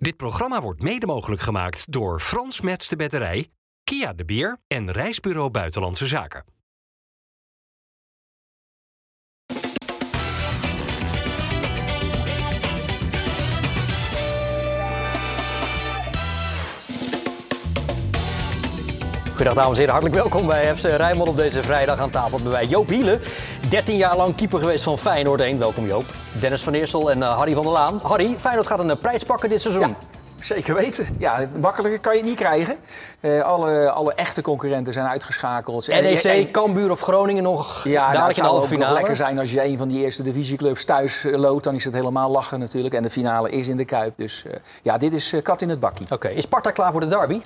Dit programma wordt mede mogelijk gemaakt door Frans Mets de Batterij, Kia de Bier en Reisbureau Buitenlandse Zaken. Goedendag dames en heren, hartelijk welkom bij FC Rijnmond op deze vrijdag aan tafel bij wij Joop Hielen. 13 jaar lang keeper geweest van Feyenoord 1. Welkom Joop. Dennis van Eersel en uh, Harry van der Laan. Harry, Feyenoord gaat een prijs pakken dit seizoen. Ja. Zeker weten. Ja, makkelijker kan je het niet krijgen. Uh, alle, alle echte concurrenten zijn uitgeschakeld. NEC, en, Cambuur of Groningen nog ja, dadelijk nou, in de halve finale. Het lekker zijn als je een van die eerste divisieclubs thuis loopt. Dan is het helemaal lachen natuurlijk. En de finale is in de Kuip. Dus uh, ja, dit is kat in het bakkie. Oké, okay. is Sparta klaar voor de derby?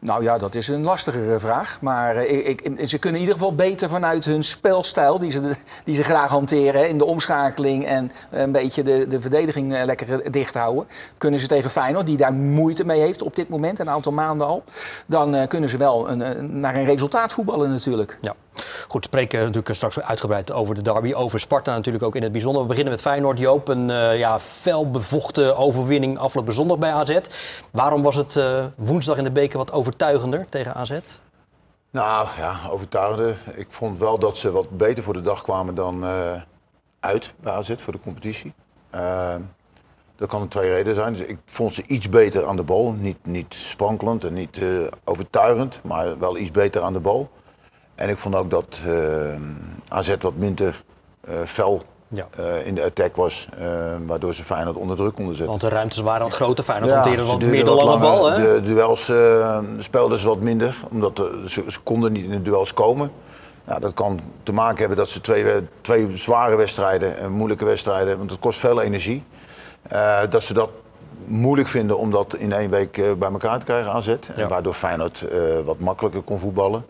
Nou ja, dat is een lastigere vraag. Maar uh, ik, ze kunnen in ieder geval beter vanuit hun spelstijl, die ze, die ze graag hanteren, in de omschakeling en een beetje de, de verdediging uh, lekker dicht houden. Kunnen ze tegen Feyenoord, die daar moeite mee heeft op dit moment, een aantal maanden al, dan kunnen ze wel een, naar een resultaat voetballen natuurlijk. Ja. Goed, spreken natuurlijk straks uitgebreid over de derby, over Sparta natuurlijk ook in het bijzonder. We beginnen met Feyenoord, Joop. Een uh, ja, felbevochten overwinning afgelopen zondag bij AZ. Waarom was het uh, woensdag in de beker wat overtuigender tegen AZ? Nou ja, overtuigender. Ik vond wel dat ze wat beter voor de dag kwamen dan uh, uit bij AZ voor de competitie. dat kan twee redenen zijn. Dus ik vond ze iets beter aan de bal. Niet, niet sprankelend en niet overtuigend, maar wel iets beter aan de bal. En ik vond ook dat uh, AZ wat minder uh, fel ja. uh, in de attack was, waardoor ze Feyenoord onder druk konden zetten. Want de ruimtes waren wat groter, Feyenoord ja, hanteerde wat meer de lange bal. Hè? De duels speelden ze wat minder, omdat de, ze, ze, konden niet in de duels komen. Nou, dat kan te maken hebben dat ze twee, twee zware wedstrijden, moeilijke wedstrijden, want het kost veel energie. dat ze dat moeilijk vinden om dat in één week bij elkaar te krijgen AZ. Ja. En waardoor Feyenoord wat makkelijker kon voetballen.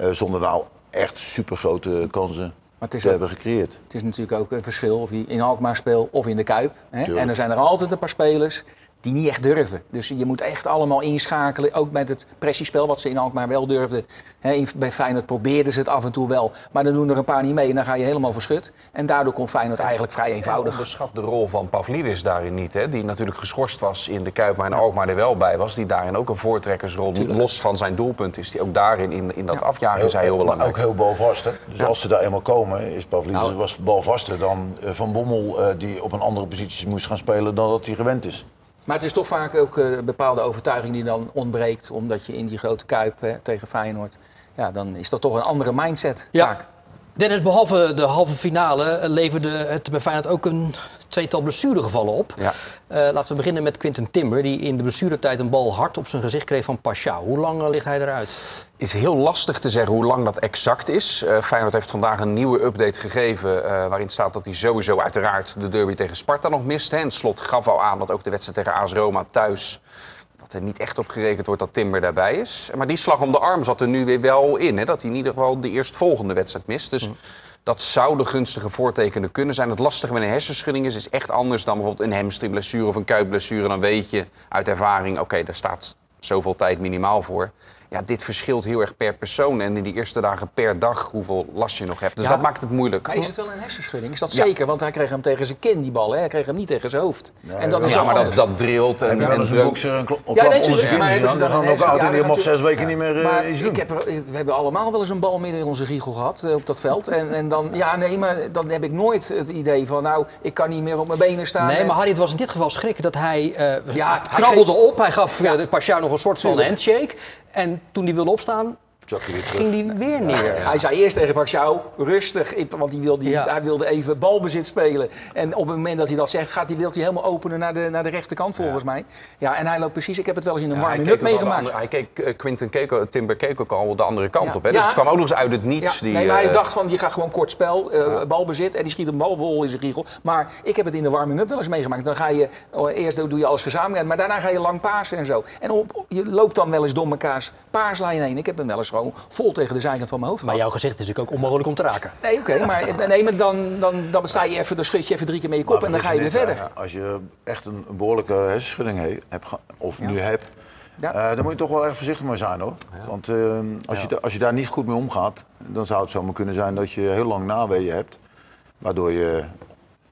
Uh, zonder nou echt supergrote kansen maar het is te ook, hebben gecreëerd. Het is natuurlijk ook een verschil of je in Alkmaar speelt of in de Kuip. Hè? En er zijn er altijd een paar spelers die niet echt durven. Dus je moet echt allemaal inschakelen. Ook met het pressiespel, wat ze in Alkmaar wel durfden. He, bij Feyenoord probeerden ze het af en toe wel. Maar dan doen er een paar niet mee en dan ga je helemaal verschut. En daardoor kon Feyenoord eigenlijk vrij eenvoudig. Ja, onderschat de rol van Pavlidis daarin niet. Hè? Die natuurlijk geschorst was in de Kuip, maar in Alkmaar er wel bij was. Die daarin ook een voortrekkersrol, Tuurlijk. los van zijn doelpunt, is die ook daarin in, in dat ja. afjagen is hij heel belangrijk. Ook heel balvast. Hè? Dus ja. als ze daar eenmaal komen, is Pavlidis nou. was balvaster dan Van Bommel... Uh, die op een andere positie moest gaan spelen dan dat hij gewend is. Maar het is toch vaak ook een uh, bepaalde overtuiging die dan ontbreekt. Omdat je in die grote kuip hè, tegen Feyenoord. Ja, dan is dat toch een andere mindset ja. vaak. Dennis, behalve de halve finale leverde het bij Feyenoord ook een tweetal blessuregevallen op. Ja. Uh, laten we beginnen met Quinten Timber, die in de blessuretijd een bal hard op zijn gezicht kreeg van Pasha. Hoe lang uh, ligt hij eruit? Is heel lastig te zeggen hoe lang dat exact is. Uh, Feyenoord heeft vandaag een nieuwe update gegeven waarin staat dat hij sowieso uiteraard de derby tegen Sparta nog mist. Hè. En slot gaf al aan dat ook de wedstrijd tegen AS Roma thuis dat er niet echt op gerekend wordt dat Timber daarbij is. Maar die slag om de arm zat er nu weer wel in. Hè, dat hij in ieder geval de eerstvolgende wedstrijd mist. Dus mm. dat zou de gunstige voortekenen kunnen zijn. Het lastige met een hersenschudding is, is echt anders dan bijvoorbeeld een hamstringblessure of een kuitblessure. Dan weet je uit ervaring, oké, okay, daar staat zoveel tijd minimaal voor. Ja, dit verschilt heel erg per persoon. En in die eerste dagen per dag hoeveel last je nog hebt. Dus ja, dat maakt het moeilijk. Maar is het wel een hersenschudding? Is dat ja. zeker? Want hij kreeg hem tegen zijn kin, die bal. Hè? Hij kreeg hem niet tegen zijn hoofd. Ja, en dat is ja maar dat, dat drilt. En, en, en een bokser een klop ja, nee, onder zijn kin. Dan gaan ook oud en die mag zes weken niet meer uh, iets doen. Ik heb er, we hebben allemaal wel eens een bal midden in onze riegel gehad uh, op dat veld. En, en dan, ja nee, maar dan heb ik nooit het idee van, nou, ik kan niet meer op mijn benen staan. Nee, maar Harry, het was in dit geval schrikken dat hij, uh, ja, krabbelde op. Hij gaf de Pasha nog een soort van handshake. En toen hij wilde opstaan, ging hij weer neer. Ja, hij zei eerst tegen Pacquiao, rustig, want hij wilde, ja. hij wilde even balbezit spelen. En op het moment dat hij dat zegt, gaat hij, wilt hij helemaal openen naar de, naar de rechterkant volgens mij. Ja, en hij loopt precies, ik heb het wel eens in een warming up meegemaakt. Andere, hij keek, uh, Quinten keek, Timber keek ook al de andere kant op. Hè? Dus het kwam ook nog eens uit het niets. Die, nee, maar hij uh, dacht van, je gaat gewoon kort spel, uh, balbezit en die schiet een bal vol in zijn riegel. Maar ik heb het in de warming up wel eens meegemaakt. Dan ga je, oh, eerst doe je alles gezamenlijk, maar daarna ga je lang pasen en zo. En op, je loopt dan wel eens door mekaars paarslijn heen. Ik heb hem wel eens gewoon vol tegen de zijkant van mijn hoofd Maar jouw gezicht is natuurlijk ook onmogelijk om te raken. Nee, oké, okay, maar, nee, maar dan, dan, dan sta je even, dan schud je even drie keer met je kop en dan ga je weer verder. Ja, als je echt een, een behoorlijke hersenschudding hebt, of ja. nu hebt, ja. uh, dan moet je toch wel erg voorzichtig mee zijn hoor. Ja. Want uh, als, je, als je daar niet goed mee omgaat, dan zou het zomaar kunnen zijn dat je heel lang naweeën hebt. Waardoor je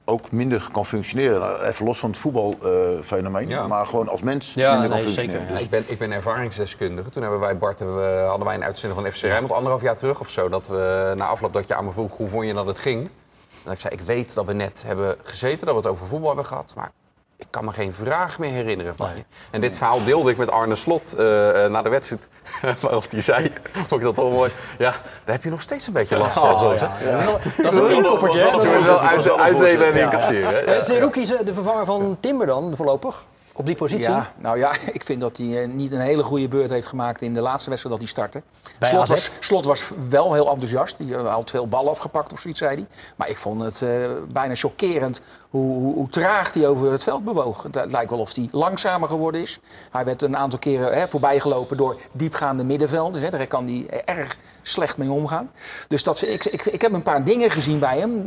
ook minder kan functioneren. Nou, Even los van het voetbalfenomeen, Ja. maar gewoon als mens Ja, minder kan functioneren. zeker. Dus ik, ben, ik ben ervaringsdeskundige. Toen hebben wij, Bart, we, hadden wij een uitzending van FC Rijnmond anderhalf jaar terug of zo. Dat we na afloop dat je aan me vroeg hoe vond je dat het ging. En ik zei, ik weet dat we net hebben gezeten, dat we het over voetbal hebben gehad. Maar ik kan me geen vraag meer herinneren van je. En dit verhaal deelde ik met Arne Slot eh, eh, na de wedstrijd. Waarop hij zei, vond ik dat toch mooi. Ja, daar heb je nog steeds een beetje last van. zo, hè? Dat is een? Dat Je was moet wel- wel dat uit, wel een uitdelen en ja. incasseren. hè? Eh, Zerouki is de vervanger van Timber dan, voorlopig? Op die positie? Ja, nou ja, ik vind dat hij eh, niet een hele goede beurt heeft gemaakt in de laatste wedstrijd dat hij startte. Bij Slot was, Slot was wel heel enthousiast. Hij eh, had veel ballen afgepakt of zoiets, zei hij. Maar ik vond het eh, bijna chockerend hoe, hoe, hoe traag hij over het veld bewoog. Het, lijkt wel of hij langzamer geworden is. Hij werd een aantal keren hè, voorbijgelopen door diepgaande middenvelden. Hè. Daar kan hij erg slecht mee omgaan. Dus dat, ik, ik, ik heb een paar dingen gezien bij hem.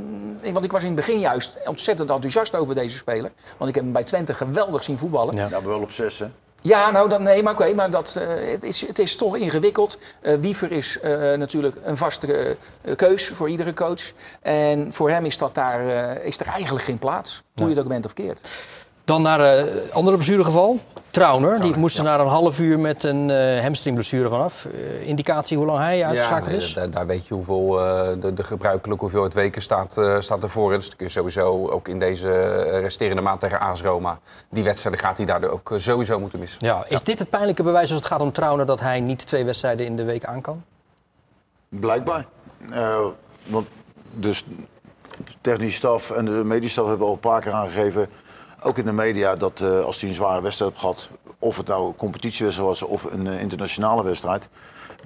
Want ik was in het begin juist ontzettend enthousiast over deze speler. Want ik heb hem bij Twente geweldig zien voetballen. Ja. Ja, maar wel op zes, hè? Ja, nou dan, nee, maar oké, maar dat, eh, het, is, het is toch ingewikkeld. Eh, Wiever is eh, natuurlijk een vaste keus voor iedere coach. En voor hem is, dat daar, is er eigenlijk geen plaats. Hoe je het ook bent of keert. Dan naar een andere blessuregeval. Trauner, die moest er na een half uur met een eh hamstringblessure vanaf. Eh, indicatie hoe lang hij uitgeschakeld nee, is? Daar, daar weet je hoeveel eh, de, de gebruikelijke hoeveelheid weken staat, eh, staat ervoor. Dus dan kun je sowieso ook in deze resterende maand tegen AS Roma... die wedstrijden gaat hij daardoor ook sowieso moeten missen. Ja, is dit het pijnlijke bewijs als het gaat om Trauner dat hij niet twee wedstrijden in de week aan kan? Blijkbaar. Eh, want dus de technische staf en de medische staf hebben al een paar keer aangegeven, ook in de media, dat eh, als hij een zware wedstrijd heeft gehad, of het nou een competitiewedstrijd was of een eh, internationale wedstrijd,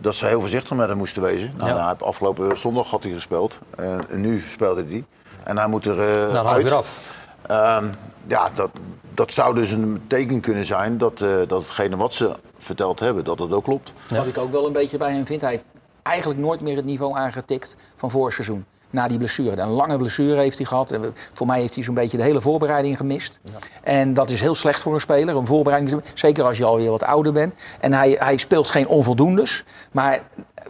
dat ze heel voorzichtig met hem moesten wezen. Nou, Ja. afgelopen zondag had hij gespeeld en nu speelde hij. En hij moet er eh, Nou, uit. weer af. Ehm, ja, dat, dat zou dus een teken kunnen zijn dat, eh, dat hetgene wat ze verteld hebben, dat het ook klopt. Wat ik ook wel een beetje bij hem vind. Hij heeft eigenlijk nooit meer het niveau aangetikt van vorig seizoen. Na die blessure. Een lange blessure heeft hij gehad. En voor mij heeft hij zo'n beetje de hele voorbereiding gemist. En dat is heel slecht voor een speler. Een voorbereiding, zeker als je alweer wat ouder bent. En hij, hij speelt geen onvoldoendes. Maar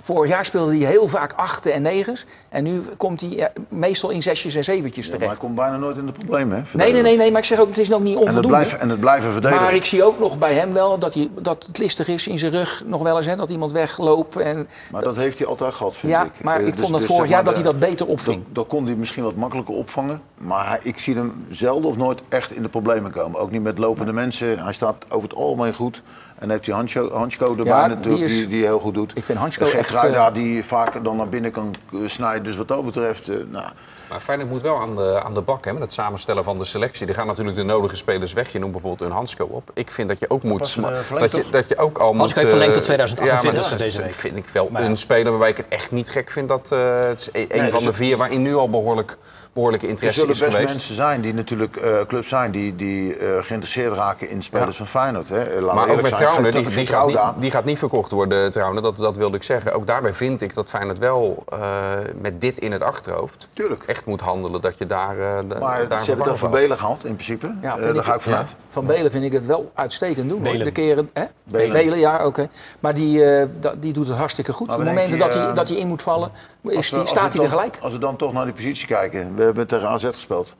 vorig jaar speelde hij heel vaak achten en negens. En nu komt hij eh, meestal in zesjes en zeventjes Ja, maar terecht. hij komt bijna nooit in de problemen. Hè, Nee, nee, nee, nee, maar ik zeg ook, het is ook niet En het, onvoldoende. blijven, en het blijven verdedigen. Maar ik zie ook nog bij hem wel dat, hij, dat het listig is in zijn rug nog wel eens. Hè, dat iemand wegloopt. En, Maar dat heeft hij altijd gehad, vind ja, ik. maar Eh, ik dus- vond dat dus vorig jaar dat hij dat beter opving. Dat, dat kon hij misschien wat makkelijker opvangen. Maar ik zie hem zelden of nooit echt in de problemen komen. Ook niet met lopende mensen. Hij staat over het algemeen goed. En heeft hij Hansko, Hansko erbij Ja, natuurlijk, die die, is- die, heel goed doet. Ik vind Hansko echt, Geertruida, eh, die vaker dan naar binnen kan eh, snijden. Dus wat dat betreft, eh, nou, Maar Feyenoord moet wel aan de, aan de bak hè, met het samenstellen van de selectie. Er gaan natuurlijk de nodige spelers weg. Je noemt bijvoorbeeld een Hansko op. Ik vind dat je ook moet... dat, je, dat je ook al moet... heeft eh, verlengd tot 2028 ja, maar dat deze is- week. vind ik wel Maar een speler waarbij ik het echt niet gek vind. Dat eh, het is een Nee, van dus- de vier waarin nu al behoorlijk, behoorlijke er interesse zullen is best mensen zijn die natuurlijk eh clubs zijn die, die eh, geïnteresseerd raken in spelers van Feyenoord. Hè. Maar ook met Trauner, die, die, gaat niet, die gaat niet verkocht worden, Trauner. Dat, dat wilde ik zeggen. Ook daarbij vind ik dat Feyenoord wel eh, met dit in het achterhoofd... Tuurlijk. echt moet handelen. Dat je daar, eh, de- Maar daar ze hebben het vervanger Belen gehad, in principe. Ja, Eh, daar ik- ga ik vanuit. Van Belen vind ik het wel uitstekend doen. Belen. De keren, hè? Belen. Belen, ja, oké. Maar die, eh, die doet het hartstikke goed. Op momenten je, dat, hij, dat hij in moet vallen, is Als we- die, als staat hij er gelijk. Als we dan toch naar die positie kijken. We hebben tegen AZ gespeeld.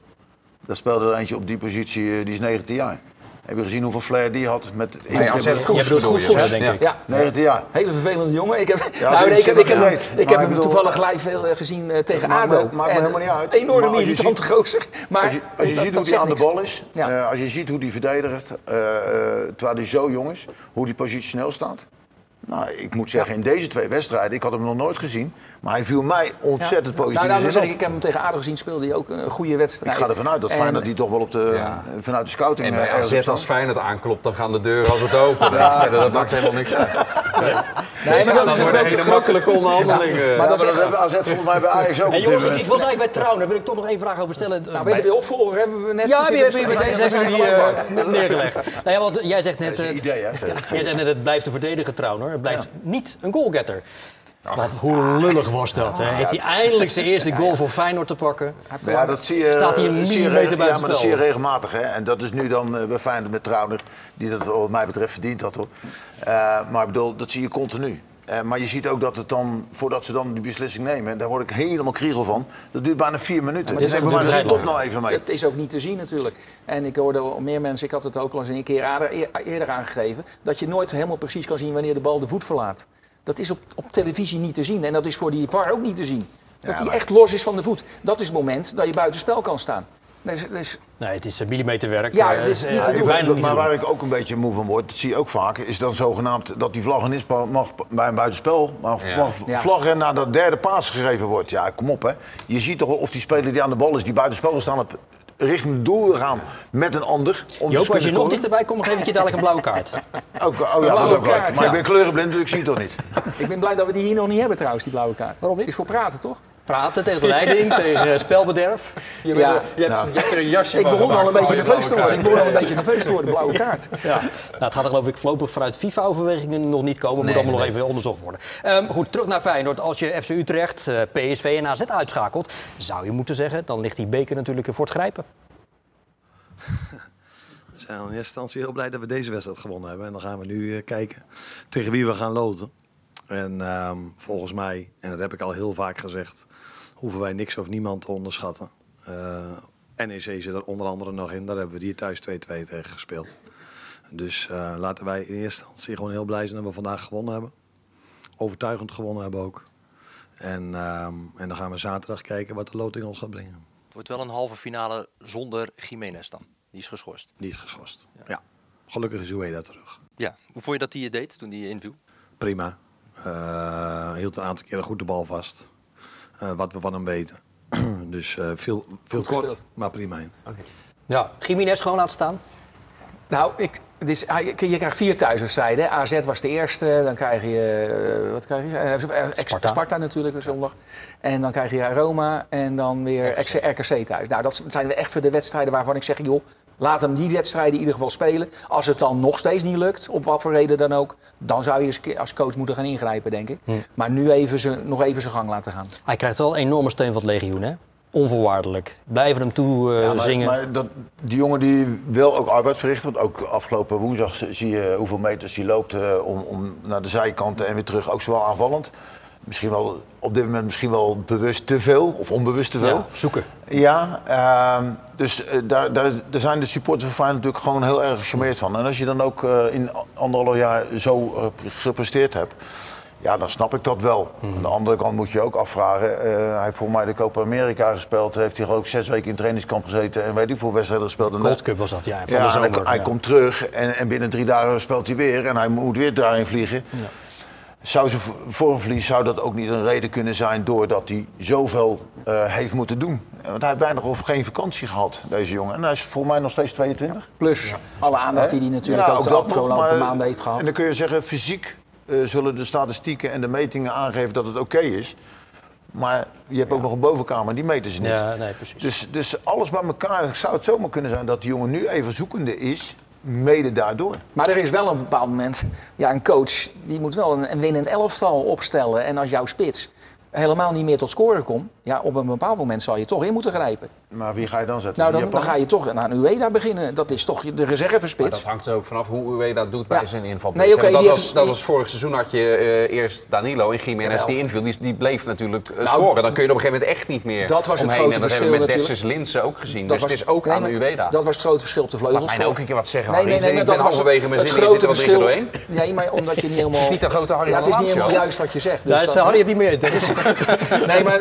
Daar speelde er eentje op die positie, eh, die is 19 jaar. Heb je gezien hoeveel flair die had? Met Nee, AZ Je Goes bedoelt goed denk ik. Ja, 19 jaar. hele vervelende jongen. Ik heb, Ja, nou, nee, ik heb, ik heb, ik Maar heb hem ik bedoel- toevallig live veel eh, gezien eh, tegen maakt me- ADO. maakt me helemaal niet uit. Enorm Maar als je irritante ziet- gozer. Maar Als je, als je dat- ziet hoe hij aan de bal is, Ja. eh, als je ziet hoe hij verdedigt, eh, eh, terwijl hij zo jong is, hoe die positioneel staat. Nou, ik moet zeggen, in deze twee wedstrijden, ik had hem nog nooit gezien, maar hij viel mij ontzettend Ja. positief Nou, nou, dan in zeg ik, ik heb hem tegen ADO gezien, speelde hij ook een goede wedstrijd. Ik ga ervan uit dat En- Feyenoord die toch wel op de, Ja. vanuit de scouting En eh, bij AZ als Feyenoord aanklopt, dan gaan de deuren altijd open. Ja, dat maakt helemaal niks uit. Nee, maar dat is een grote, makkelijke onderhandeling. eh. Maar dat is echt- hebben AZ volgens mij bij Ajax ook jongens, ik, was eigenlijk bij Trouwen. Daar wil ik toch nog één vraag over stellen. Nou, we hebben weer opvolger, hebben we net ja, We jullie gelijk, eh, neergelegd. Nou ja, want jij zegt net, Dat is eh, een idee, hè? zeg. jij zegt net het blijft te verdedigen Trouwner. Het blijft niet een goalgetter. Hoe lullig was dat? Hè? Heeft hij eindelijk zijn eerste goal voor Feyenoord te pakken? Ja, dat zie je, Staat hij een je millimeter reg- buiten Ja, maar dat spel? zie je regelmatig. Hè? En dat is nu dan eh, bij Feyenoord met Trauner, die dat wat mij betreft verdient had. Hoor. Eh, maar ik bedoel, dat zie je continu. Eh, maar je ziet ook dat het dan, voordat ze dan die beslissing nemen, daar word ik helemaal kriegel van. Dat duurt bijna vier minuten. maar Dus maar stop nou even mee. Dat is ook niet te zien natuurlijk. En ik hoorde al meer mensen, ik had het ook al eens een keer eerder, eerder aangegeven, dat je nooit helemaal precies kan zien wanneer de bal de voet verlaat. Dat is op, op televisie niet te zien en dat is voor die VAR ook niet te zien. Dat Ja, hij maar- echt los is van de voet. Dat is het moment dat je buiten spel kan staan. Dus, dus, Nee, het is een millimeterwerk. Ja, Eh, het is eh, niet te ja, doen. maar waar ik ook een beetje moe van word, dat zie je ook vaak, is dan zogenaamd dat die vlaggenist mag bij een buitenspel mag, Ja. mag Ja. vlaggen nadat de derde paas gegeven wordt. Ja, kom op hè. Je ziet toch of die speler die aan de bal is, die buitenspel staan richting het doel wil gaan met een ander. Om Joop, als je nog dichterbij komt, dan geef ik je dadelijk een blauwe kaart. Ook, oh ja, dat is blauwe ook leuk. kaart, Maar ja. ik ben kleurenblind, dus ik zie het toch niet. ik ben blij dat we die hier nog niet hebben trouwens, die blauwe kaart. Waarom niet? Het is voor praten toch? Praten tegen de leiding, tegen spelbederf. Je, bent- Ja. je, hebt, Nou. je hebt er een jasje Ik begon al een beetje nerveus te worden. Ik begon al een beetje nerveus te worden, blauwe kaart. Ja. Nou, het gaat er geloof ik voorlopig vanuit FIFA-overwegingen nog niet komen. Moet Nee, allemaal nee, nog even onderzocht worden. Ehm, goed, terug naar Feyenoord. Als je FC Utrecht, eh, PSV en AZ uitschakelt... zou je moeten zeggen, dan ligt die beker natuurlijk voor het grijpen. We zijn in eerste instantie heel blij dat we deze wedstrijd gewonnen hebben. En dan gaan we nu eh, kijken tegen wie we gaan loten. En ehm, volgens mij, en dat heb ik al heel vaak gezegd, hoeven wij niks of niemand te onderschatten. Eh, NEC zit er onder andere nog in. Daar hebben we hier thuis 2-2 tegen gespeeld. Dus eh, laten wij in eerste instantie gewoon heel blij zijn dat we vandaag gewonnen hebben. Overtuigend gewonnen hebben ook. En, ehm, en dan gaan we zaterdag kijken wat de loting ons gaat brengen. Het wordt wel een halve finale zonder Jiménez dan. Die is geschorst. Die is geschorst. Ja. Gelukkig is Ueda terug. Ja. Hoe vond je dat hij het deed toen hij inviel? prima. Eh, hield een aantal keren goed de bal vast. Eh, wat we van hem weten. dus eh, veel, veel kort, gespeeld. maar prima in. Ja, Jiménez gewoon laten staan. Nou, ik, het is, ah, je krijgt vier thuiswedstrijden. AZ was de eerste, dan krijg je, eh, wat krijg je? Sparta. Sparta. natuurlijk, zondag. En dan krijg je Roma en dan weer RKC thuis. Nou, dat zijn echt voor de wedstrijden waarvan ik zeg, joh, laat hem die wedstrijden in ieder geval spelen. Als het dan nog steeds niet lukt, op wat voor reden dan ook, dan zou je eens als coach moeten gaan ingrijpen, denk ik. Maar nu even ze, nog even zijn gang laten gaan. Hij krijgt wel enorme steun van het legioen, hè? Onvoorwaardelijk. Blijven hem toe eh, Ja, maar, zingen. maar dat, die jongen die wil ook arbeid verrichten. Want ook afgelopen woensdag zie je hoeveel meters hij loopt eh, om, om naar de zijkanten en weer terug. Ook zowel aanvallend. Misschien wel op dit moment misschien wel bewust te veel of onbewust te veel. Ja, zoeken. Ja, ehm, dus eh, daar, daar, daar zijn de supporters van Feyenoord natuurlijk gewoon heel erg gecharmeerd van. En als je dan ook eh, in anderhalf jaar zo eh, gepresteerd hebt, ja, dan snap ik dat wel. Aan de andere kant moet je ook afvragen. hij heeft voor mij de Copa America gespeeld. Heeft hij ook zes weken in trainingskamp gezeten en weet ik hoeveel wedstrijden gespeeld. En Gold Cup was dat, ja. Van ja, de zomer. hij ja. komt terug en, en binnen drie dagen speelt hij weer. En hij moet weer daarin vliegen. Zou ze voor een verlies zou dat ook niet een reden kunnen zijn doordat hij zoveel eh, heeft moeten doen? Want hij heeft weinig of geen vakantie gehad, deze jongen. En hij is voor mij nog steeds 22. Plus alle aandacht die hij natuurlijk Ja, ook de dat nog, afgelopen maar- maanden heeft gehad. En dan kun je zeggen, fysiek eh, zullen de statistieken en de metingen aangeven dat het oké is. Maar je hebt ook nog een bovenkamer, die meten ze niet. Ja, nee, precies. Dus, dus alles bij elkaar zou het zomaar kunnen zijn dat die jongen nu even zoekende is, mede daardoor. Maar er is wel op een bepaald moment, ja, een coach die moet wel een, een winnend elftal opstellen. En als jouw spits helemaal niet meer tot scoren komt, ja, op een bepaald moment zal je toch in moeten grijpen. Maar wie ga je dan zetten? Nou, dan, ga je toch naar een Ueda beginnen. Dat is toch de Maar reservespits. dat hangt er ook vanaf hoe Uwe dat doet bij Ja. zijn inval. Nee, oké, dat, was, dat was vorig seizoen had je eh, eerst Danilo en Jiménez die inviel. Die, die bleef natuurlijk eh, Nou, scoren. Dan kun je op een gegeven moment echt niet meer dat was het omheen. grote en dat verschil hebben we met natuurlijk. Dessus Linsen ook gezien. Dat dus was- het is ook nee, aan Ueda. Dat was het grote verschil op de vleugels. Laat mij nou ook een keer wat zeggen, Nee, nee, nee, Ik maar ben dat was halverwege mijn het zin er grote verschil. doorheen. Nee, maar omdat je niet helemaal... Niet de grote Harry Ja, het is niet helemaal juist wat je zegt. Ja, Dus het dat- zei Harry het niet meer. Is- Nee, maar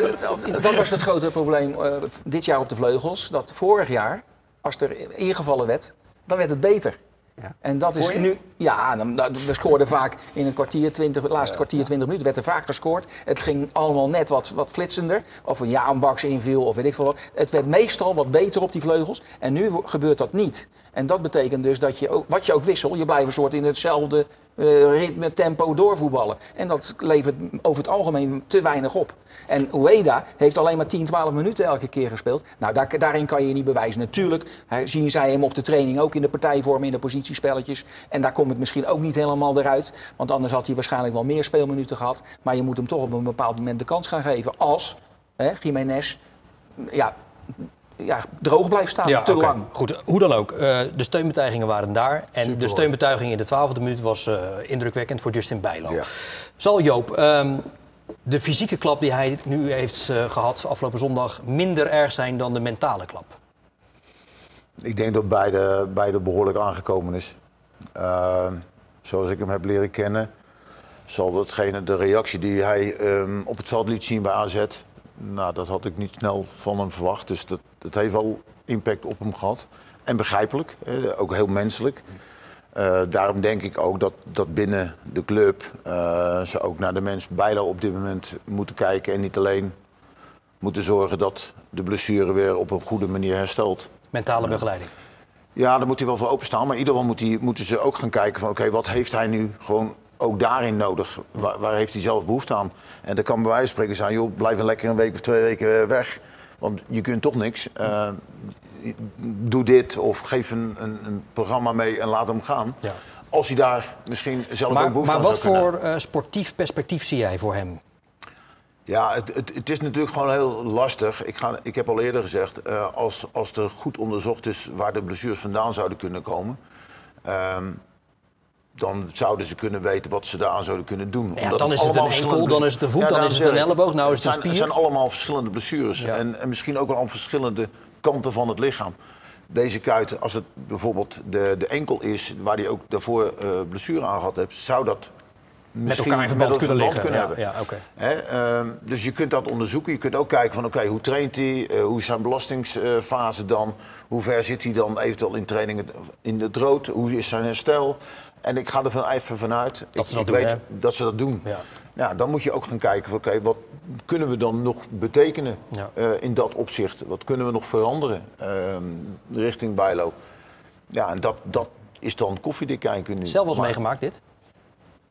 dat was het grote probleem eh, dit jaar op de vleugels. Dat vorig jaar, als er ingevallen werd, dan werd het beter. Ja. En dat is nu... Ja, dan, dan- we scoorden vaak in het kwartier, 20, het laatste kwartier, 20 minuten, werd er vaak gescoord. Het ging allemaal net wat, wat flitsender. Of een Jaanbaks inviel, of weet ik veel wat. Het werd meestal wat beter op die vleugels. En nu gebeurt dat niet. En dat betekent dus dat je, ook, wat je ook wissel, je blijft een soort in hetzelfde eh, ritme, tempo doorvoetballen. En dat levert over het algemeen te weinig op. En Ueda heeft alleen maar 10, 12 minuten elke keer gespeeld. Nou, daar, daarin kan je je niet bewijzen. Natuurlijk hè, zien zij hem op de training ook in de partijvorm, in de positiespelletjes. En daar komt het misschien ook niet helemaal eruit. Want anders had hij waarschijnlijk wel meer speelminuten gehad. Maar je moet hem toch op een bepaald moment de kans gaan geven. Als hè, Jiménez ja, ja, droog blijft staan, te oké. lang. Goed, hoe dan ook. eh, de steunbetuigingen waren daar. En de steunbetuiging in de twaalfde minuut was eh, indrukwekkend voor Justin Bijlo. Ja. Zal Joop ehm, de fysieke klap die hij nu heeft eh, gehad afgelopen zondag minder erg zijn dan de mentale klap? Ik denk dat beide, beide behoorlijk aangekomen is. Eh, zoals ik hem heb leren kennen, zal datgene, de reactie die hij ehm, op het veld liet zien bij AZ, nou, dat had ik niet snel van hem verwacht. Dus dat, dat heeft wel impact op hem gehad. En begrijpelijk, ook heel menselijk. Eh, daarom denk ik ook dat, dat binnen de club eh, ze ook naar de mens Bijlo op dit moment moeten kijken. En niet alleen moeten zorgen dat de blessure weer op een goede manier herstelt. Mentale begeleiding. Ja, daar moet hij wel voor openstaan. Maar in ieder geval moet hij, moeten ze ook gaan kijken van... oké, wat heeft hij nu gewoon ook daarin nodig? Waar, waar heeft hij zelf behoefte aan? En dat kan bij wijze van spreken zijn... joh, blijf een lekker een week of twee weken weg. Want je kunt toch niks. Eh, doe dit of geef een, een, een programma mee en laat hem gaan. Ja. Als hij daar misschien zelf ook Maar, behoefte maar aan wat zou kunnen voor eh, sportief perspectief zie jij voor hem? Ja, het, het, het is natuurlijk gewoon heel lastig. Ik, ga, ik heb al eerder gezegd, eh, als, als er goed onderzocht is waar de blessures vandaan zouden kunnen komen, ehm, dan zouden ze kunnen weten wat ze daaraan zouden kunnen doen. Ja, dan is het een enkel, dan is het een voet, dan is het een elleboog, nou is het een zijn- spier. Het zijn allemaal verschillende blessures Ja. en, en misschien ook wel aan verschillende kanten van het lichaam. Deze kuit, als het bijvoorbeeld de, de enkel is, waar hij ook daarvoor eh, blessure aan gehad heeft, zou dat misschien elkaar in verband kunnen verband liggen. kunnen Ja, hebben. ja, ehm, dus je kunt dat onderzoeken. Je kunt ook kijken van oké, hoe traint hij? Eh, hoe is zijn belastingsfase dan? Hoe ver zit hij dan eventueel in trainingen in het rood? Hoe is zijn herstel? En ik ga er van even vanuit. Dat ik, ze dat ik doen, weet hè? dat ze dat doen. Ja. Ja, dan moet je ook gaan kijken van oké, wat kunnen we dan nog betekenen Ja. eh, in dat opzicht? Wat kunnen we nog veranderen ehm, richting Bijlo? Ja, en dat, dat is dan koffiedik kijken nu. Zelf was Maar- meegemaakt dit?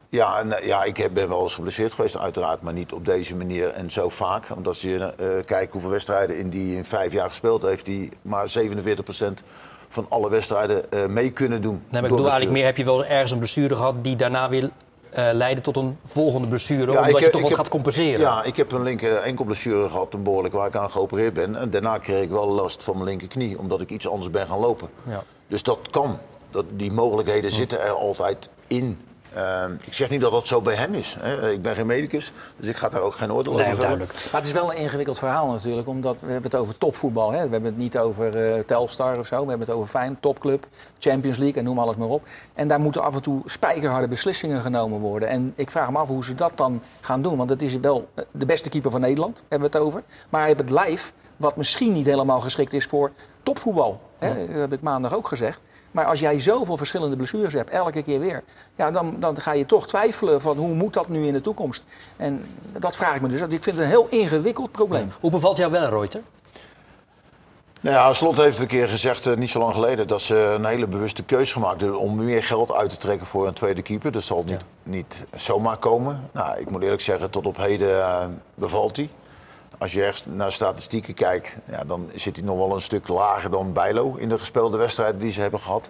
ja, en, eh, ja, ik heb, ben wel eens geblesseerd geweest, uiteraard, maar niet op deze manier en zo vaak. Want als je eh, kijkt hoeveel wedstrijden in die in vijf jaar gespeeld heeft, die maar 47% van alle wedstrijden eh, mee kunnen doen. Nee, maar ik bedoel eigenlijk meer, heb je wel ergens een blessure gehad die daarna weer eh, leidde tot een volgende blessure, Ja, omdat je toch wat heb- gaat compenseren? Ja, ik heb een linker enkelblessure gehad, een behoorlijk waar ik aan geopereerd ben. En daarna kreeg ik wel last van mijn linkerknie, omdat ik iets anders ben gaan lopen. Ja. Dus dat kan. Dat, die mogelijkheden zitten er altijd in. Ehm, ik zeg niet dat dat zo bij hem is. Hè. Ik ben geen medicus, dus ik ga daar ook geen oordeel over duidelijk. Maar het is wel een ingewikkeld verhaal natuurlijk, omdat we hebben het over topvoetbal. Hè? We hebben het niet over eh, Telstar of zo, we hebben het over Fijn, topclub, Champions League en noem alles maar op. En daar moeten af en toe spijkerharde beslissingen genomen worden. En ik vraag me af hoe ze dat dan gaan doen, want het is wel eh, de beste keeper van Nederland, hebben we het over. Maar hij heeft het lijf, wat misschien niet helemaal geschikt is voor topvoetbal. Hè? Dat heb ik maandag ook gezegd. Maar als jij zoveel verschillende blessures hebt, elke keer weer, ja, dan, dan ga je toch twijfelen van hoe moet dat nu in de toekomst. En dat vraag ik me dus. Ik vind het een heel ingewikkeld probleem. Hoe bevalt jou wel, Reuter? Nou ja, Slot heeft een keer gezegd, eh, niet zo lang geleden, dat ze een hele bewuste keuze gemaakt hebben om meer geld uit te trekken voor een tweede keeper. Dat zal niet, niet zomaar komen. Nou, ik moet eerlijk zeggen, tot op heden eh, bevalt hij. Als je echt naar statistieken kijkt, ja, dan zit hij nog wel een stuk lager dan Bijlo in de gespeelde wedstrijden die ze hebben gehad.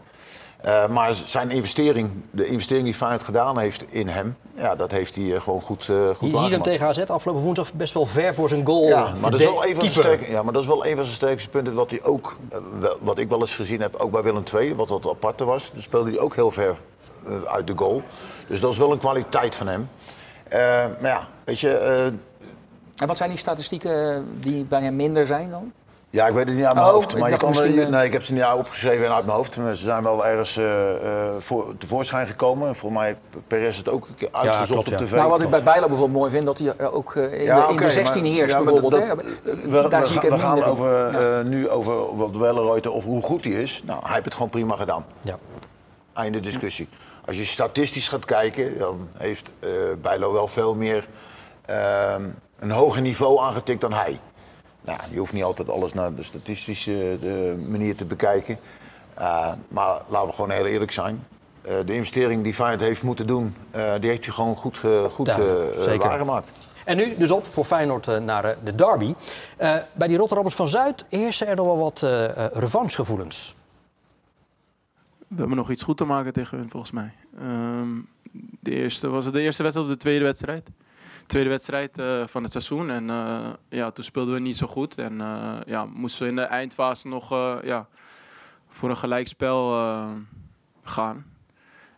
Eh, maar zijn investering, de investering die Feyenoord gedaan heeft in hem, ja, dat heeft hij eh, gewoon goed, goed Je ziet hem tegen AZ afgelopen woensdag best wel ver voor zijn goal. Ja, maar dat, is wel een van zijn sterke, ja, maar dat is wel een van zijn sterkste punten. Wat, hij ook, wat ik wel eens gezien heb, ook bij Willem II, wat dat aparte was. Dan speelde hij ook heel ver uit de goal. Dus dat is wel een kwaliteit van hem. Maar ja, weet je, En wat zijn die statistieken die bij hem minder zijn dan? ja, ik weet het niet uit mijn Oh, hoofd. ik Maar je kan, misschien, eh, eh, nee, ik heb ze niet opgeschreven uit mijn hoofd. Maar ze zijn wel ergens eh, eh, voor, tevoorschijn gekomen. Volgens mij heeft Perez het ook een keer uitgezocht klopt, ja. op tv. Nou, wat ik bij Bijlo bijvoorbeeld mooi vind, dat hij eh, ook eh, in, Ja, de, in de 16 maar- heerst ja, bijvoorbeeld. dat- hè. We, Daar we zie ik gaan, hem we gaan over, Ja. eh, nu over wat Welleroyte of hoe goed hij is. Nou, hij heeft het gewoon prima gedaan. Ja. Einde discussie. Als je statistisch gaat kijken, dan heeft eh Bijlo wel veel meer ehm, een hoger niveau aangetikt dan hij. Nou, je hoeft niet altijd alles naar de statistische eh, de manier te bekijken. Eh, maar laten we gewoon heel eerlijk zijn. Eh, de investering die Feyenoord heeft moeten doen, eh, die heeft hij gewoon goed, goed Ja, waargemaakt. En nu dus op voor Feyenoord naar de derby. Eh, bij die Rotterdammers van Zuid heersen er nog wel wat revanchegevoelens. We hebben nog iets goed te maken tegen hun, volgens mij. Ehm, de eerste, was het de eerste wedstrijd of de tweede wedstrijd? Tweede wedstrijd eh, van het seizoen. En eh, ja, toen speelden we niet zo goed. En eh, ja, moesten we in de eindfase nog ja, voor een gelijkspel gaan.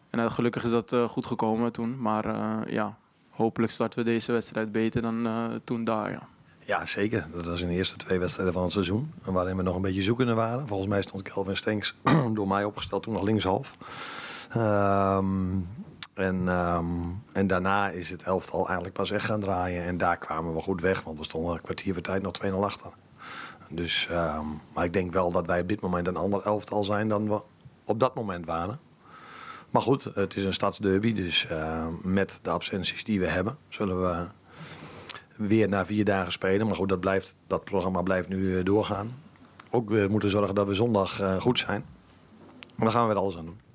En gelukkig is dat goed gekomen toen. Maar ja, hopelijk starten we deze wedstrijd beter dan toen daar. Ja. Ja, zeker. Dat was in de eerste twee wedstrijden van het seizoen. Waarin we nog een beetje zoekende waren. Volgens mij stond Kelvin Stenks door mij opgesteld toen nog linkshalf. Ehm, en, ehm, en daarna is het elftal eigenlijk pas echt gaan draaien. En daar kwamen we goed weg, want we stonden een kwartier voor tijd nog 2-0 achter. Dus, ehm, maar ik denk wel dat wij op dit moment een ander elftal zijn dan we op dat moment waren. Maar goed, het is een stadsderby, dus ehm, met de absenties die we hebben, zullen we weer na vier dagen spelen. Maar goed, dat, blijft, dat programma blijft nu eh, doorgaan. Ook weer moeten zorgen dat we zondag eh, goed zijn. Maar daar gaan we weer alles aan doen.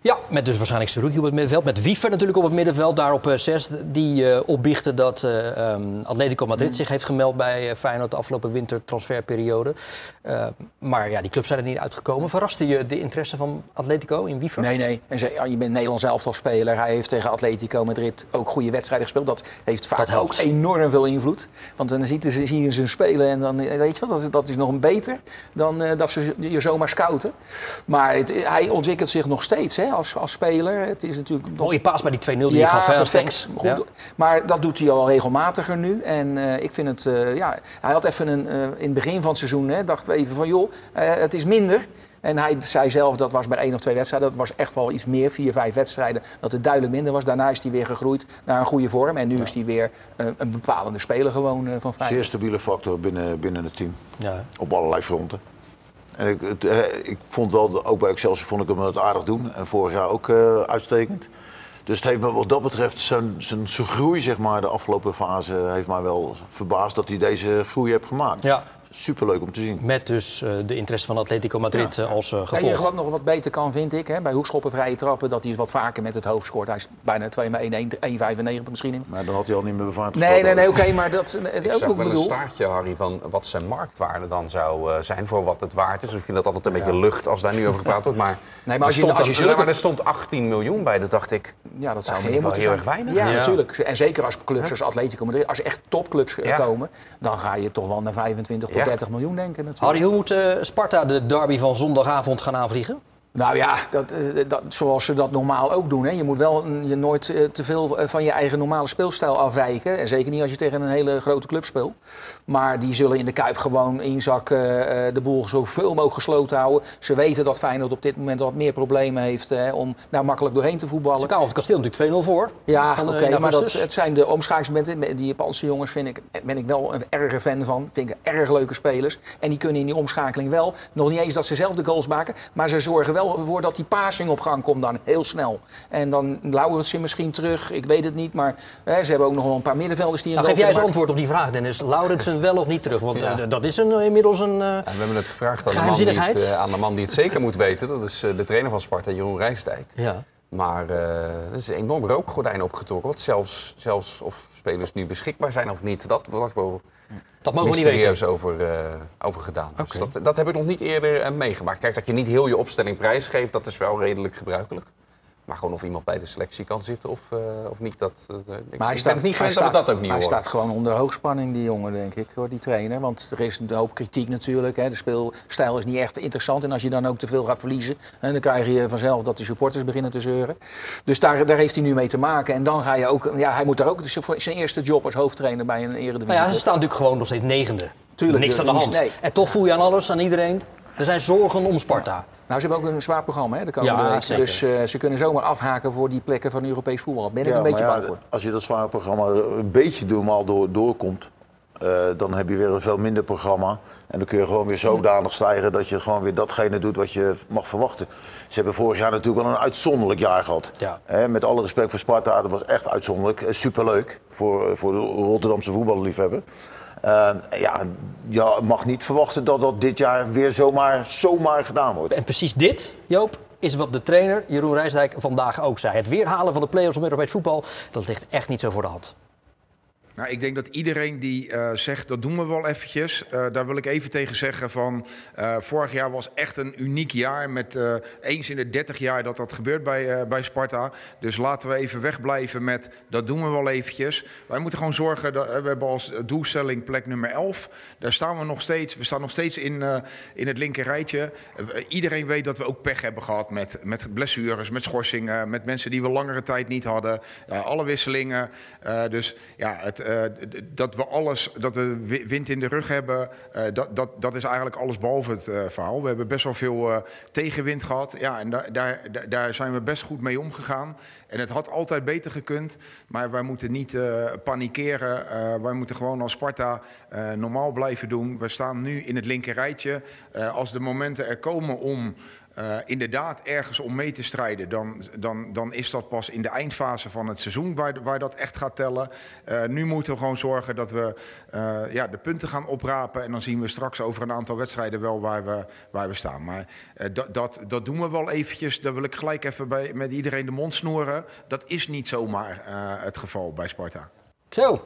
Ja, met dus waarschijnlijk Seruki op het middenveld. Met Wiever natuurlijk op het middenveld, daar op 6. Die eh opbiechten dat eh, ehm, Atletico Madrid zich heeft gemeld bij eh, Feyenoord de afgelopen wintertransferperiode. Eh, maar ja, die clubs zijn er niet uitgekomen. Verraste je de interesse van Atletico in Wiever? Nee, nee. En ze, ja, je bent Nederlands elftalspeler. Hij heeft tegen Atletico Madrid ook goede wedstrijden gespeeld. Dat heeft vaak Dat ook enorm veel invloed. Want dan ziet ze, zie je ze spelen en dan eh, weet je wat, dat, is- dat is nog een beter dan eh, dat ze je zomaar scouten. Maar het- hij ontwikkelt zich nog steeds hè, als, als speler. Het is natuurlijk nog Mooie paas bij die 2-0 die je gaf, hè, perfect. Goed. Ja. Maar dat doet hij al regelmatiger nu. En eh, ik vind het, eh, ja, hij had even een, eh, in het begin van het seizoen, hè, dachten we even van joh, het is minder. En hij zei zelf, dat was bij één of twee wedstrijden, dat was echt wel iets meer, vier, vijf wedstrijden, dat het duidelijk minder was. Daarna is hij weer gegroeid naar een goede vorm. En nu is hij weer een bepalende speler gewoon van Zeer Feyenoord. stabiele factor binnen, binnen het team. Ja. Op allerlei fronten. En ik, eh, ik vond wel, ook bij Excelsior vond ik hem het aardig doen. En vorig jaar ook eh, uitstekend. Dus het heeft me wat dat betreft, zijn, zijn, zijn groei zeg maar, de afgelopen fase heeft mij wel verbaasd dat hij deze groei heeft gemaakt. Ja, Superleuk om te zien. met dus eh, de interesse van Atletico Madrid eh, als eh, En gevolg. wat nog wat beter kan, vind ik, hè, bij hoekschoppen vrije trappen, dat hij wat vaker met het hoofd scoort. Hij is bijna 2 maar 1,95 misschien in. Maar dan had hij al niet meer bevaard Nee, nee, nee, oké, maar dat Ik ook zag wel een bedoel. staartje, Harry, van wat zijn marktwaarde dan zou eh, zijn voor wat het waard is. Ik vind dat altijd een beetje lucht als daar nu over gepraat wordt. Maar, Nee, maar als er je- stond, als je zulke- maar er stond 18 miljoen bij. Dat dacht ik, Ja, dat zou meer moeten heel zijn. erg weinig. Ja, Ja. natuurlijk. En zeker als clubs zoals Atletico Madrid, als er echt topclubs komen, dan ga je toch wel naar 25 tot Ja. 30 miljoen denken natuurlijk. Harry, hoe moet eh, Sparta de derby van zondagavond gaan aanvliegen? Nou ja, dat, eh, dat, zoals ze dat normaal ook doen. Hè. Je moet wel je nooit eh, te veel van je eigen normale speelstijl afwijken. En zeker niet als je tegen een hele grote club speelt. Maar die zullen in de Kuip gewoon inzakken, eh, de boel zoveel mogelijk gesloten houden. Ze weten dat Feyenoord op dit moment wat meer problemen heeft eh, om daar makkelijk doorheen te voetballen. Ze kwamen op het kasteel natuurlijk 2-0 voor. Ja, oké, eh, in maar dat, het zijn de omschakelingsmomenten. Die Japanse jongens vind ik, ben ik wel een erge fan van. Vind ik erg leuke spelers. En die kunnen in die omschakeling wel, nog niet eens dat ze zelf de goals maken, maar ze zorgen wel voor dat die passing op gang komt dan heel snel. En dan Laurensen misschien terug, ik weet het niet, maar hè, ze hebben ook nog wel een paar middenvelders die een Nou, geef jij eens antwoord op die vraag, Dennis. Laurensen wel of niet terug? Want Ja. eh, dat is een, inmiddels een... eh, En we hebben het gevraagd aan de, man die het, Geheimzinnigheid? eh, aan de man die het zeker moet weten. Dat is eh, de trainer van Sparta, Jeroen Rijsdijk. ja. Maar eh, er is een enorm rookgordijn opgetrokken. Want zelfs, zelfs of spelers nu beschikbaar zijn of niet, dat wordt wel Dat mogen we niet weten. over, eh, over gedaan. Dus dat, dat heb ik nog niet eerder eh, meegemaakt. Kijk, dat je niet heel je opstelling prijsgeeft, dat is wel redelijk gebruikelijk. Maar gewoon of iemand bij de selectie kan zitten of, eh, of niet, dat, eh, ik, Maar hij ik staat, het niet hij gewend dat dat ook niet hij staat gewoon onder hoogspanning, die jongen, denk ik, hoor, die trainer. Want er is een hoop kritiek natuurlijk. Hè. De speelstijl is niet echt interessant. En als je dan ook te veel gaat verliezen, hè, dan krijg je vanzelf dat de supporters beginnen te zeuren. Dus daar, daar heeft hij nu mee te maken. En dan ga je ook, ja, hij moet daar ook, het is voor zijn eerste job als hoofdtrainer bij een eredivisie. Nou ja, ze staan natuurlijk gewoon nog steeds negende. Tuurlijk, Niks aan de hand. nee. En toch voel je aan alles, aan iedereen. Er zijn zorgen om Sparta. Nou, ze hebben ook een zwaar programma hè, de komende Ja, week. Dus eh, ze kunnen zomaar afhaken voor die plekken van Europees voetbal. Daar ben ik Ja, een beetje bang ja, voor. Als je dat zware programma een beetje normaal door, doorkomt, eh, dan heb je weer een veel minder programma. En dan kun je gewoon weer zodanig stijgen dat je gewoon weer datgene doet wat je mag verwachten. Ze hebben vorig jaar natuurlijk wel een uitzonderlijk jaar gehad. Ja. Hè, met alle respect voor Sparta, dat was echt uitzonderlijk. Eh, Superleuk voor, voor de Rotterdamse voetballiefhebber. Eh, ja, je mag niet verwachten dat dat dit jaar weer zomaar, zomaar gedaan wordt. En precies dit, Joop, is wat de trainer Jeroen Rijsdijk vandaag ook zei. Het weerhalen van de play-offs om Europees voetbal, dat ligt echt niet zo voor de hand. Nou, ik denk dat iedereen die eh, zegt dat doen we wel eventjes, eh, daar wil ik even tegen zeggen van eh, vorig jaar was echt een uniek jaar met eens in de 30 jaar dat dat gebeurt bij, bij Sparta. Dus laten we even wegblijven met dat doen we wel eventjes. Wij moeten gewoon zorgen dat we hebben als doelstelling plek nummer 11. Daar staan we nog steeds. We staan nog steeds in, in het linker rijtje. Iedereen weet dat we ook pech hebben gehad met, met blessures, met schorsingen, met mensen die we langere tijd niet hadden. Alle wisselingen. Dus ja, het, eh, dat we alles, dat we wi- wind in de rug hebben, eh, dat, dat, dat is eigenlijk alles behalve het eh, verhaal. We hebben best wel veel tegenwind gehad. Ja, en daar, daar, daar- zijn we best goed mee omgegaan. En het had altijd beter gekund, maar wij moeten niet panikeren. Wij moeten gewoon als Sparta normaal blijven doen. We staan nu in het linker rijtje. Eh, als de momenten er komen om eh, inderdaad ergens om mee te strijden, dan, dan, dan is dat pas in de eindfase van het seizoen waar, waar dat echt gaat tellen. Eh, nu moeten we gewoon zorgen dat we eh, ja, de punten gaan oprapen. En dan zien we straks over een aantal wedstrijden wel waar we, waar we staan. Maar dat, dat, dat doen we wel eventjes. Daar wil ik gelijk even bij, met iedereen de mond snoeren. Dat is niet zomaar het geval bij Sparta. Zo.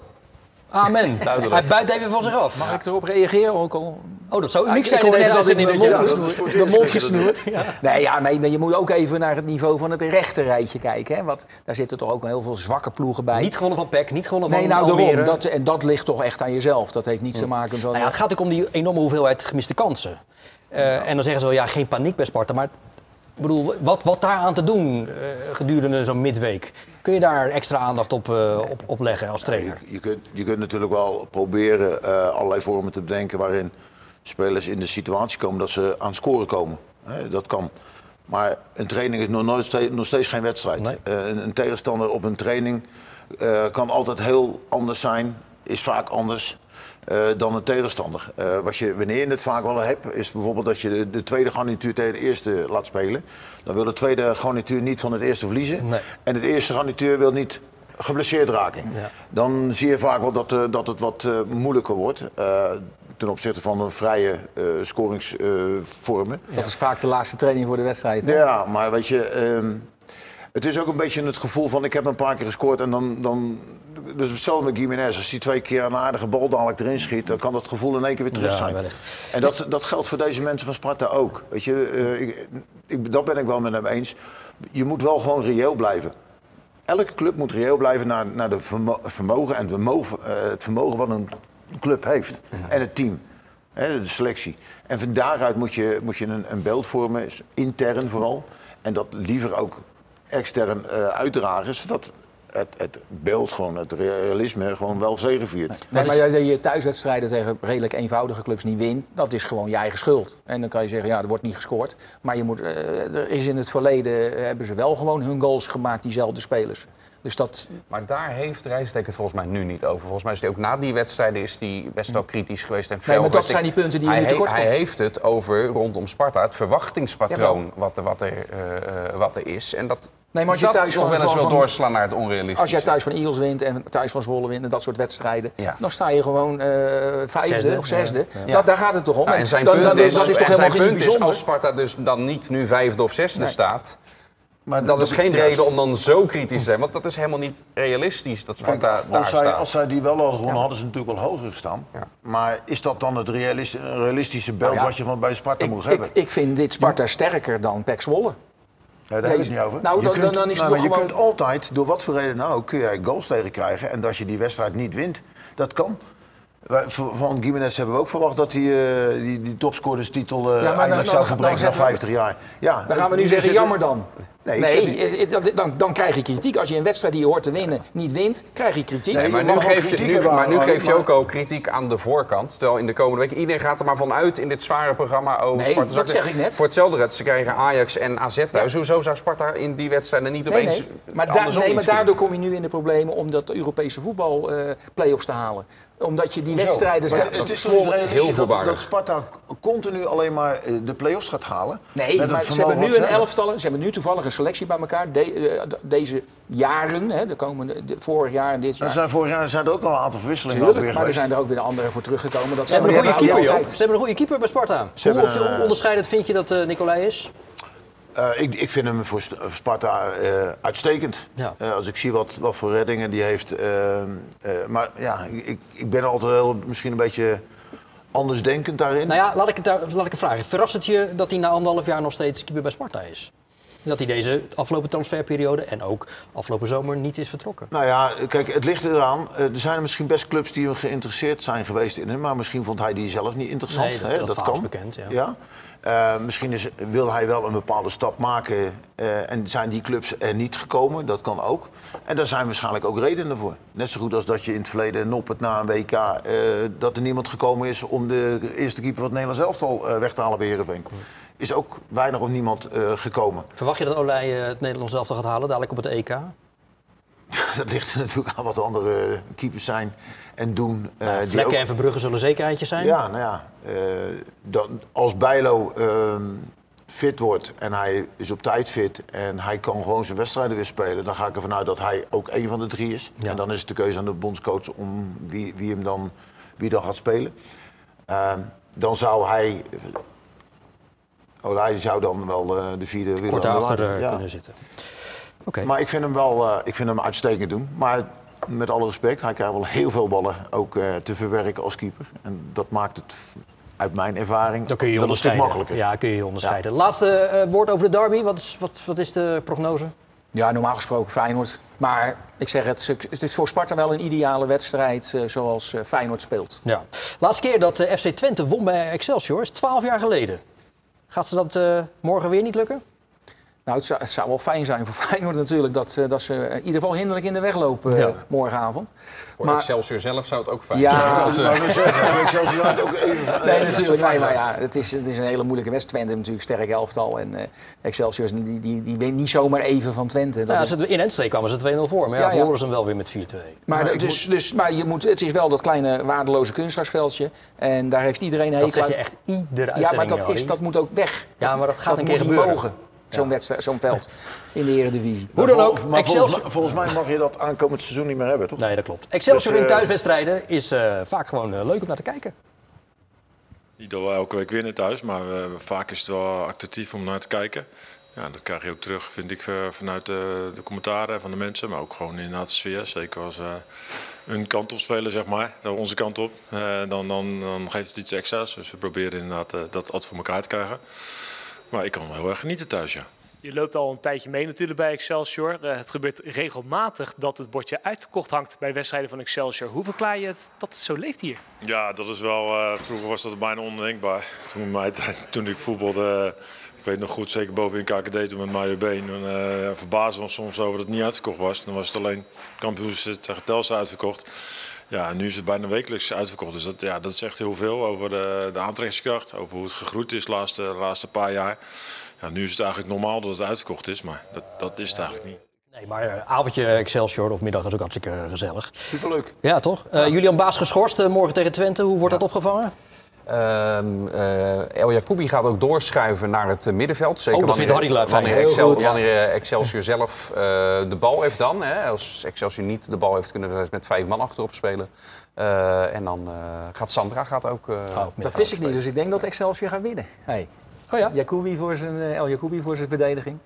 Amen. Hij bijt even van zich af. Mag ik erop reageren ook al? Oh, dat zou uniek zijn in deze dat uitzending. je- mond Ja, gesnoerd- eerst mond de- gesnoerd. Nee, ja, nee, maar je moet ook even naar het niveau van het rechterrijtje kijken. Hè? Want daar zitten toch ook heel veel zwakke ploegen bij. Niet gewonnen van PEC, niet gewonnen nee, van nou Almere. daarom. Dat, en dat ligt toch echt aan jezelf. Dat heeft niets te maken met... Nou ja, het gaat ook om die enorme hoeveelheid gemiste kansen. Eh, En dan zeggen ze wel, ja, geen paniek bij Sparta. Maar ik bedoel, wat, wat daar aan te doen eh, gedurende zo'n midweek? Kun je daar extra aandacht op, eh, op, op leggen als trainer? Je, je, kunt, je kunt natuurlijk wel proberen eh, allerlei vormen te bedenken waarin spelers in de situatie komen dat ze aan het scoren komen. Dat kan. Maar een training is nog, nooit steeds, nog steeds geen wedstrijd. Nee. Een, een tegenstander op een training kan altijd heel anders zijn, is vaak anders. Eh, dan een tegenstander. Eh, wat je, wanneer je het vaak wel hebt, is bijvoorbeeld dat je de, de tweede garnituur tegen de eerste laat spelen. Dan wil de tweede garnituur niet van het eerste verliezen. Nee. En het eerste garnituur wil niet geblesseerd raken. Ja. Dan zie je vaak wel dat, eh, dat het wat moeilijker wordt. ten opzichte van een vrije eh, scoringsvormen. Dat is vaak de laatste training voor de wedstrijd. hè? ja, maar weet je, ehm, het is ook een beetje het gevoel van ik heb een paar keer gescoord en dan. dan dus hetzelfde met Gimenez. Als hij twee keer een aardige bal dadelijk erin schiet, dan kan dat gevoel in één keer weer terug Ja, zijn. wellicht. En dat, dat geldt voor deze mensen van Sparta ook. Weet je, eh, ik, ik, dat ben ik wel met hem eens. Je moet wel gewoon reëel blijven. Elke club moet reëel blijven naar, naar de vermo- vermogen en het vermogen, eh, het vermogen wat een club heeft. En het team. Hè, de selectie. En van daaruit moet je, moet je een, een beeld vormen, intern vooral. En dat liever ook extern eh, uitdragen, zodat het, het beeld, gewoon, het realisme, gewoon wel zegeviert. Nee, maar dat je thuiswedstrijden tegen redelijk eenvoudige clubs niet wint, dat is gewoon je eigen schuld. En dan kan je zeggen, ja, er wordt niet gescoord. Maar je moet, eh, er is in het verleden, eh, hebben ze wel gewoon hun goals gemaakt, diezelfde spelers. Dus dat, Maar daar heeft Rijsdijk het volgens mij nu niet over. Volgens mij is hij ook na die wedstrijden is die best wel kritisch geweest. En fel maar dat zijn die punten die je hij nu tekort Hij heeft het over rondom Sparta, het verwachtingspatroon wat er, wat, er, eh, eh, wat er is. En dat, Nee, maar als je thuis van- wel eens wil doorslaan naar het onrealistische. als jij thuis van Eagles wint en thuis van Zwolle wint en dat soort wedstrijden, Ja. dan sta je gewoon eh, vijfde Zesde, of zesde. Ja. Dat, daar gaat het toch om. Nou, en zijn Dan- punt dan- is, dat is toch en zijn helemaal geen punt is als Sparta dus dan niet nu vijfde of zesde Nee. staat... Maar Dat is geen reden om dan zo kritisch te zijn, want dat is helemaal niet realistisch dat Sparta daar als, zij, staat. als zij die wel hadden gewonnen, hadden ze natuurlijk wel hoger gestaan. Ja. Maar is dat dan het realis- realistische beeld Nou ja, wat je van bij Sparta moet Ik, hebben? ik, ik vind dit Sparta sterker dan Pek Zwolle. Ja, daar heb ik het niet over. Nou, je dan- kunt, dan is het nou, je kunt altijd, door wat voor reden nou ook, kun jij goals tegen krijgen. En als je die wedstrijd niet wint, dat kan. Van Gimenez hebben we ook verwacht dat hij eh, die, die topscorerstitel eh maar dan- eindelijk dan- zou dan verbreken na zetten we- 50 jaar. Ja, Dan gaan we nu er zeggen, zitten- jammer dan. Nee, ik Nee, zeg niet- eh, dan, dan, dan krijg je kritiek. Als je een wedstrijd die je hoort te winnen niet wint, krijg je kritiek. Nee, maar je nu geef je, kritiek nu, maar nu geef je ook al kritiek aan de voorkant. Terwijl in de komende week, iedereen gaat er maar vanuit in dit zware programma over Nee, Sparta. dat zeg ik net. Voor hetzelfde red, ze krijgen Ajax en AZ thuis. Hoezo zou Sparta in die wedstrijden niet opeens nee. Maar, da- andersom nee, maar daardoor kom je nu in de problemen om dat Europese voetbal eh play-offs te halen. Omdat je die wedstrijden... Maar dat- het, dat het is heel dat, voorbarig. dat Sparta continu alleen maar eh, de play-offs gaat halen? Nee, maar ze hebben nu een elftal. Ze hebben nu toevallig selectie bij elkaar. De- eh, de- deze jaren, hè, de komende, de, vorig jaar en dit Er jaar. zijn vorig jaar zijn er ook al een aantal verwisselingen Tuurlijk, weer maar er zijn er ook weer andere voor teruggekomen. Dat Ze hebben, een goede keeper, ze hebben een goede keeper bij Sparta. Ze Hoe hebben hoe een, eh, onderscheidend vind je dat eh Nicolai is? Ik, ik vind hem voor Sparta eh, uitstekend. Ja. Eh, als ik zie wat, wat voor reddingen die heeft. maar ja, ik, ik ben altijd heel, misschien een beetje anders denkend daarin. Nou ja, laat ik, het, daar- laat ik het vragen. Verrast het je dat hij na anderhalf jaar nog steeds keeper bij Sparta is? Dat hij deze afgelopen transferperiode en ook afgelopen zomer niet is vertrokken? Nou ja, kijk, het ligt eraan. Eh, er zijn misschien best clubs die geïnteresseerd zijn geweest in hem. Maar misschien vond hij die zelf niet interessant. Nee, dat- hè? dat is bekend, ja. Eh, misschien is, wil hij wel een bepaalde stap maken. eh, en zijn die clubs er niet gekomen. Dat kan ook. En daar zijn waarschijnlijk ook redenen voor. Net zo goed als dat je in het verleden Noppert na een WK... dat er niemand gekomen is om de eerste keeper van het Nederlands elftal weg te halen bij Heerenveen. Is ook weinig of niemand eh, gekomen. Verwacht je dat Olij eh, het Nederlands elftal gaat halen dadelijk op het EK? Dat ligt er natuurlijk aan wat andere keepers zijn en doen. eh, die Vlekken ook- en Verbrugge zullen zekerheidjes zijn? Ja, nou ja. eh, dan, als Bijlo ehm, fit wordt en hij is op tijd fit en hij kan gewoon zijn wedstrijden weer spelen, dan ga ik ervan uit dat hij ook een van de drie is. Ja. En dan is het de keuze aan de bondscoach om wie, wie hem dan, wie dan gaat spelen. Ehm, dan zou hij. Oh, hij zou dan wel eh, de vierde willen Kort eh, Ja. kunnen zitten. Oké. Maar ik vind hem wel eh, ik vind hem uitstekend doen. Maar met alle respect, hij krijgt wel heel veel ballen ook eh, te verwerken als keeper. En dat maakt het uit mijn ervaring Dan kun je je wel een stuk makkelijker. Ja, kun je je onderscheiden. Laatste eh, woord over de derby. Wat is, wat, wat is de prognose? Ja, normaal gesproken Feyenoord. Maar ik zeg het, het is voor Sparta wel een ideale wedstrijd eh, zoals eh, Feyenoord speelt. Ja. Laatste keer dat eh, FC Twente won bij Excelsior is 12 jaar geleden. Gaat ze dat eh, morgen weer niet lukken? Nou, het zou, het zou wel fijn zijn voor Feyenoord natuurlijk dat, eh, dat ze in ieder geval hinderlijk in de weg lopen eh, Ja. morgenavond. Voor Maar- Excelsior zelf zou het ook fijn Ja, zijn. als, eh, Maar we zeggen, Excelsior had ook even- Nee, eh, natuurlijk. Nee, is maar ja, het, is, het is een hele moeilijke wedstrijd. Twente heeft natuurlijk sterk elftal. En eh, Excelsior is- die, die, die wint niet zomaar even van Twente. Dat ja, is- ze- in Enschede kwamen ze 2-0 voor. Maar ja, Ja, ja. verloren ze hem wel weer met 4-2. maar, dus, dus, maar je moet, het is wel dat kleine waardeloze kunstgrasveldje. En daar heeft iedereen een Dat zeg je echt iedere Ja, maar dat, is, dat moet ook weg. Ja, maar dat gaat een keer gebeuren. mogen, Zo'n wedstrijd, zo'n veld in de Eredivisie. Hoe dan ook, maar volgens, Excelsior... mij- volgens mij mag je dat aankomend seizoen niet meer hebben, toch? Nee, dat klopt. Excelsior Dus, in eh, thuiswedstrijden is eh, vaak gewoon eh, leuk om naar te kijken. Niet dat we elke week winnen thuis, maar eh, vaak is het wel attractief om naar te kijken. Ja, dat krijg je ook terug, vind ik, vanuit de, de commentaren van de mensen. Maar ook gewoon inderdaad de sfeer. Zeker als eh hun kant op spelen, zeg maar. dan Onze kant op. eh, dan, dan, dan geeft het iets extra's. Dus we proberen inderdaad dat altijd voor elkaar te krijgen. Maar ik kan wel heel erg genieten thuis, ja. Je loopt al een tijdje mee natuurlijk bij Excelsior. Eh, het gebeurt regelmatig dat het bordje uitverkocht hangt bij wedstrijden van Excelsior. Hoe verklaar je het dat het zo leeft hier? Ja, dat is wel. eh, vroeger was dat bijna ondenkbaar. Toen, in mijn toen ik voetbalde, eh, ik weet nog goed, zeker bovenin KKD toen met Mario Been. Dan verbazen we ons soms over dat het niet uitverkocht was. Dan was het alleen kampioens tegen Telstra uitverkocht. Ja, en nu is het bijna wekelijks uitverkocht. Dus dat, ja, dat zegt heel veel over de, de aantrekkingskracht, over hoe het gegroeid is de laatste, de laatste paar jaar. Ja, nu is het eigenlijk normaal dat het uitverkocht is, maar dat, dat is het eigenlijk niet. Nee, maar eh, avondje Excelsior of middag is ook hartstikke eh, gezellig. Superleuk. Ja, toch? Eh, Julian Baas geschorst morgen tegen Twente. Hoe wordt dat opgevangen? Ehm, eh, El Jacoubi gaat ook doorschuiven naar het eh, middenveld. Zeker Oh, dat vindt Harry wanneer, Excel- wanneer eh, Excelsior zelf eh, de bal heeft dan. Hè. Als Excelsior niet de bal heeft, kunnen we met vijf man achterop spelen. Eh, en dan eh, gaat Sandra gaat ook... eh, Dat wist ik niet, dus ik denk dat Excelsior gaat winnen. Hey. Oh ja? Jacoubi voor zijn, El Jacoubi voor zijn verdediging.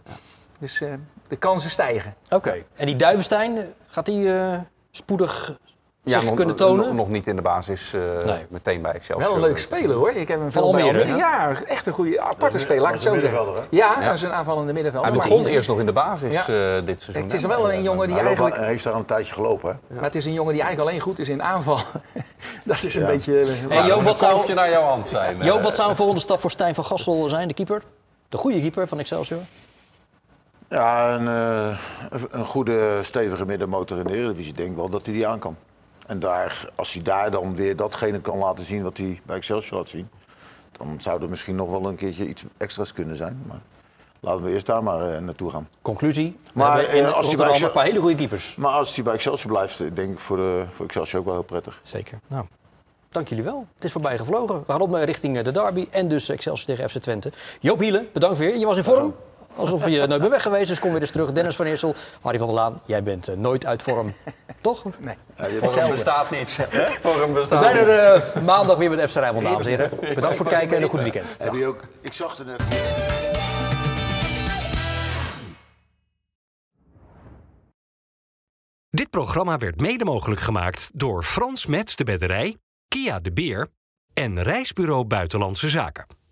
Dus eh, de kansen stijgen. Oké. En die Duivenstein, gaat die eh, spoedig zich nog, kunnen tonen? nog- nog niet in de basis eh, Nee. meteen bij Excelsior. Wel een leuk speler hoor. Ik heb hem veel Almere? Ja, echt een goede aparte speler. Laat ik het zo is een zeggen. middenvelder, Ja, dat is een aanvallende middenvelder. Hij begon eerst nog in de basis Ja. eh, dit seizoen. Het is wel een jongen die Hij eigenlijk... hij heeft daar een tijdje gelopen, hè? Maar het is een jongen die eigenlijk alleen goed is in aanval. dat is een beetje... Hey, Joop, wat Een zou, kolfje naar jouw hand zijn. Joop, eh. wat zou een volgende stap voor Stijn van Gastel zijn, de keeper? De goede keeper van Excelsior? Ja, een, eh, een goede, stevige middenmotor in de Eredivisie. Ik denk wel dat hij die aan kan. En daar, als hij daar dan weer datgene kan laten zien wat hij bij Excelsior laat zien... dan zou er misschien nog wel een keertje iets extra's kunnen zijn. Maar laten we eerst daar maar eh, naartoe gaan. Conclusie? Maar, in eh, als die Rotterdam bij- een paar hele goede keepers. Maar als hij bij Excelsior blijft, eh, denk ik voor, de, voor Excelsior ook wel heel prettig. Zeker. Nou, dank jullie wel. Het is voorbij gevlogen. We gaan op naar richting eh, de derby en dus Excelsior tegen FC Twente. Joop Hielen, bedankt weer. Je was in vorm. Alsof je nooit bent weg geweest, dus kom weer eens terug. Dennis van Eersel, Harry van der Laan, jij bent eh, nooit uit vorm. Toch? Nee. Uh, vorm bestaat niet. vorm bestaat We zijn er eh, maandag weer met FC Rijnmond, dames en heren. Bedankt voor het kijken en een goed weekend. Heb je ook... Ik zag er net... Dit programma werd mede mogelijk gemaakt door Frans Metz de Bedderij, Kia de Beer en Reisbureau Buitenlandse Zaken.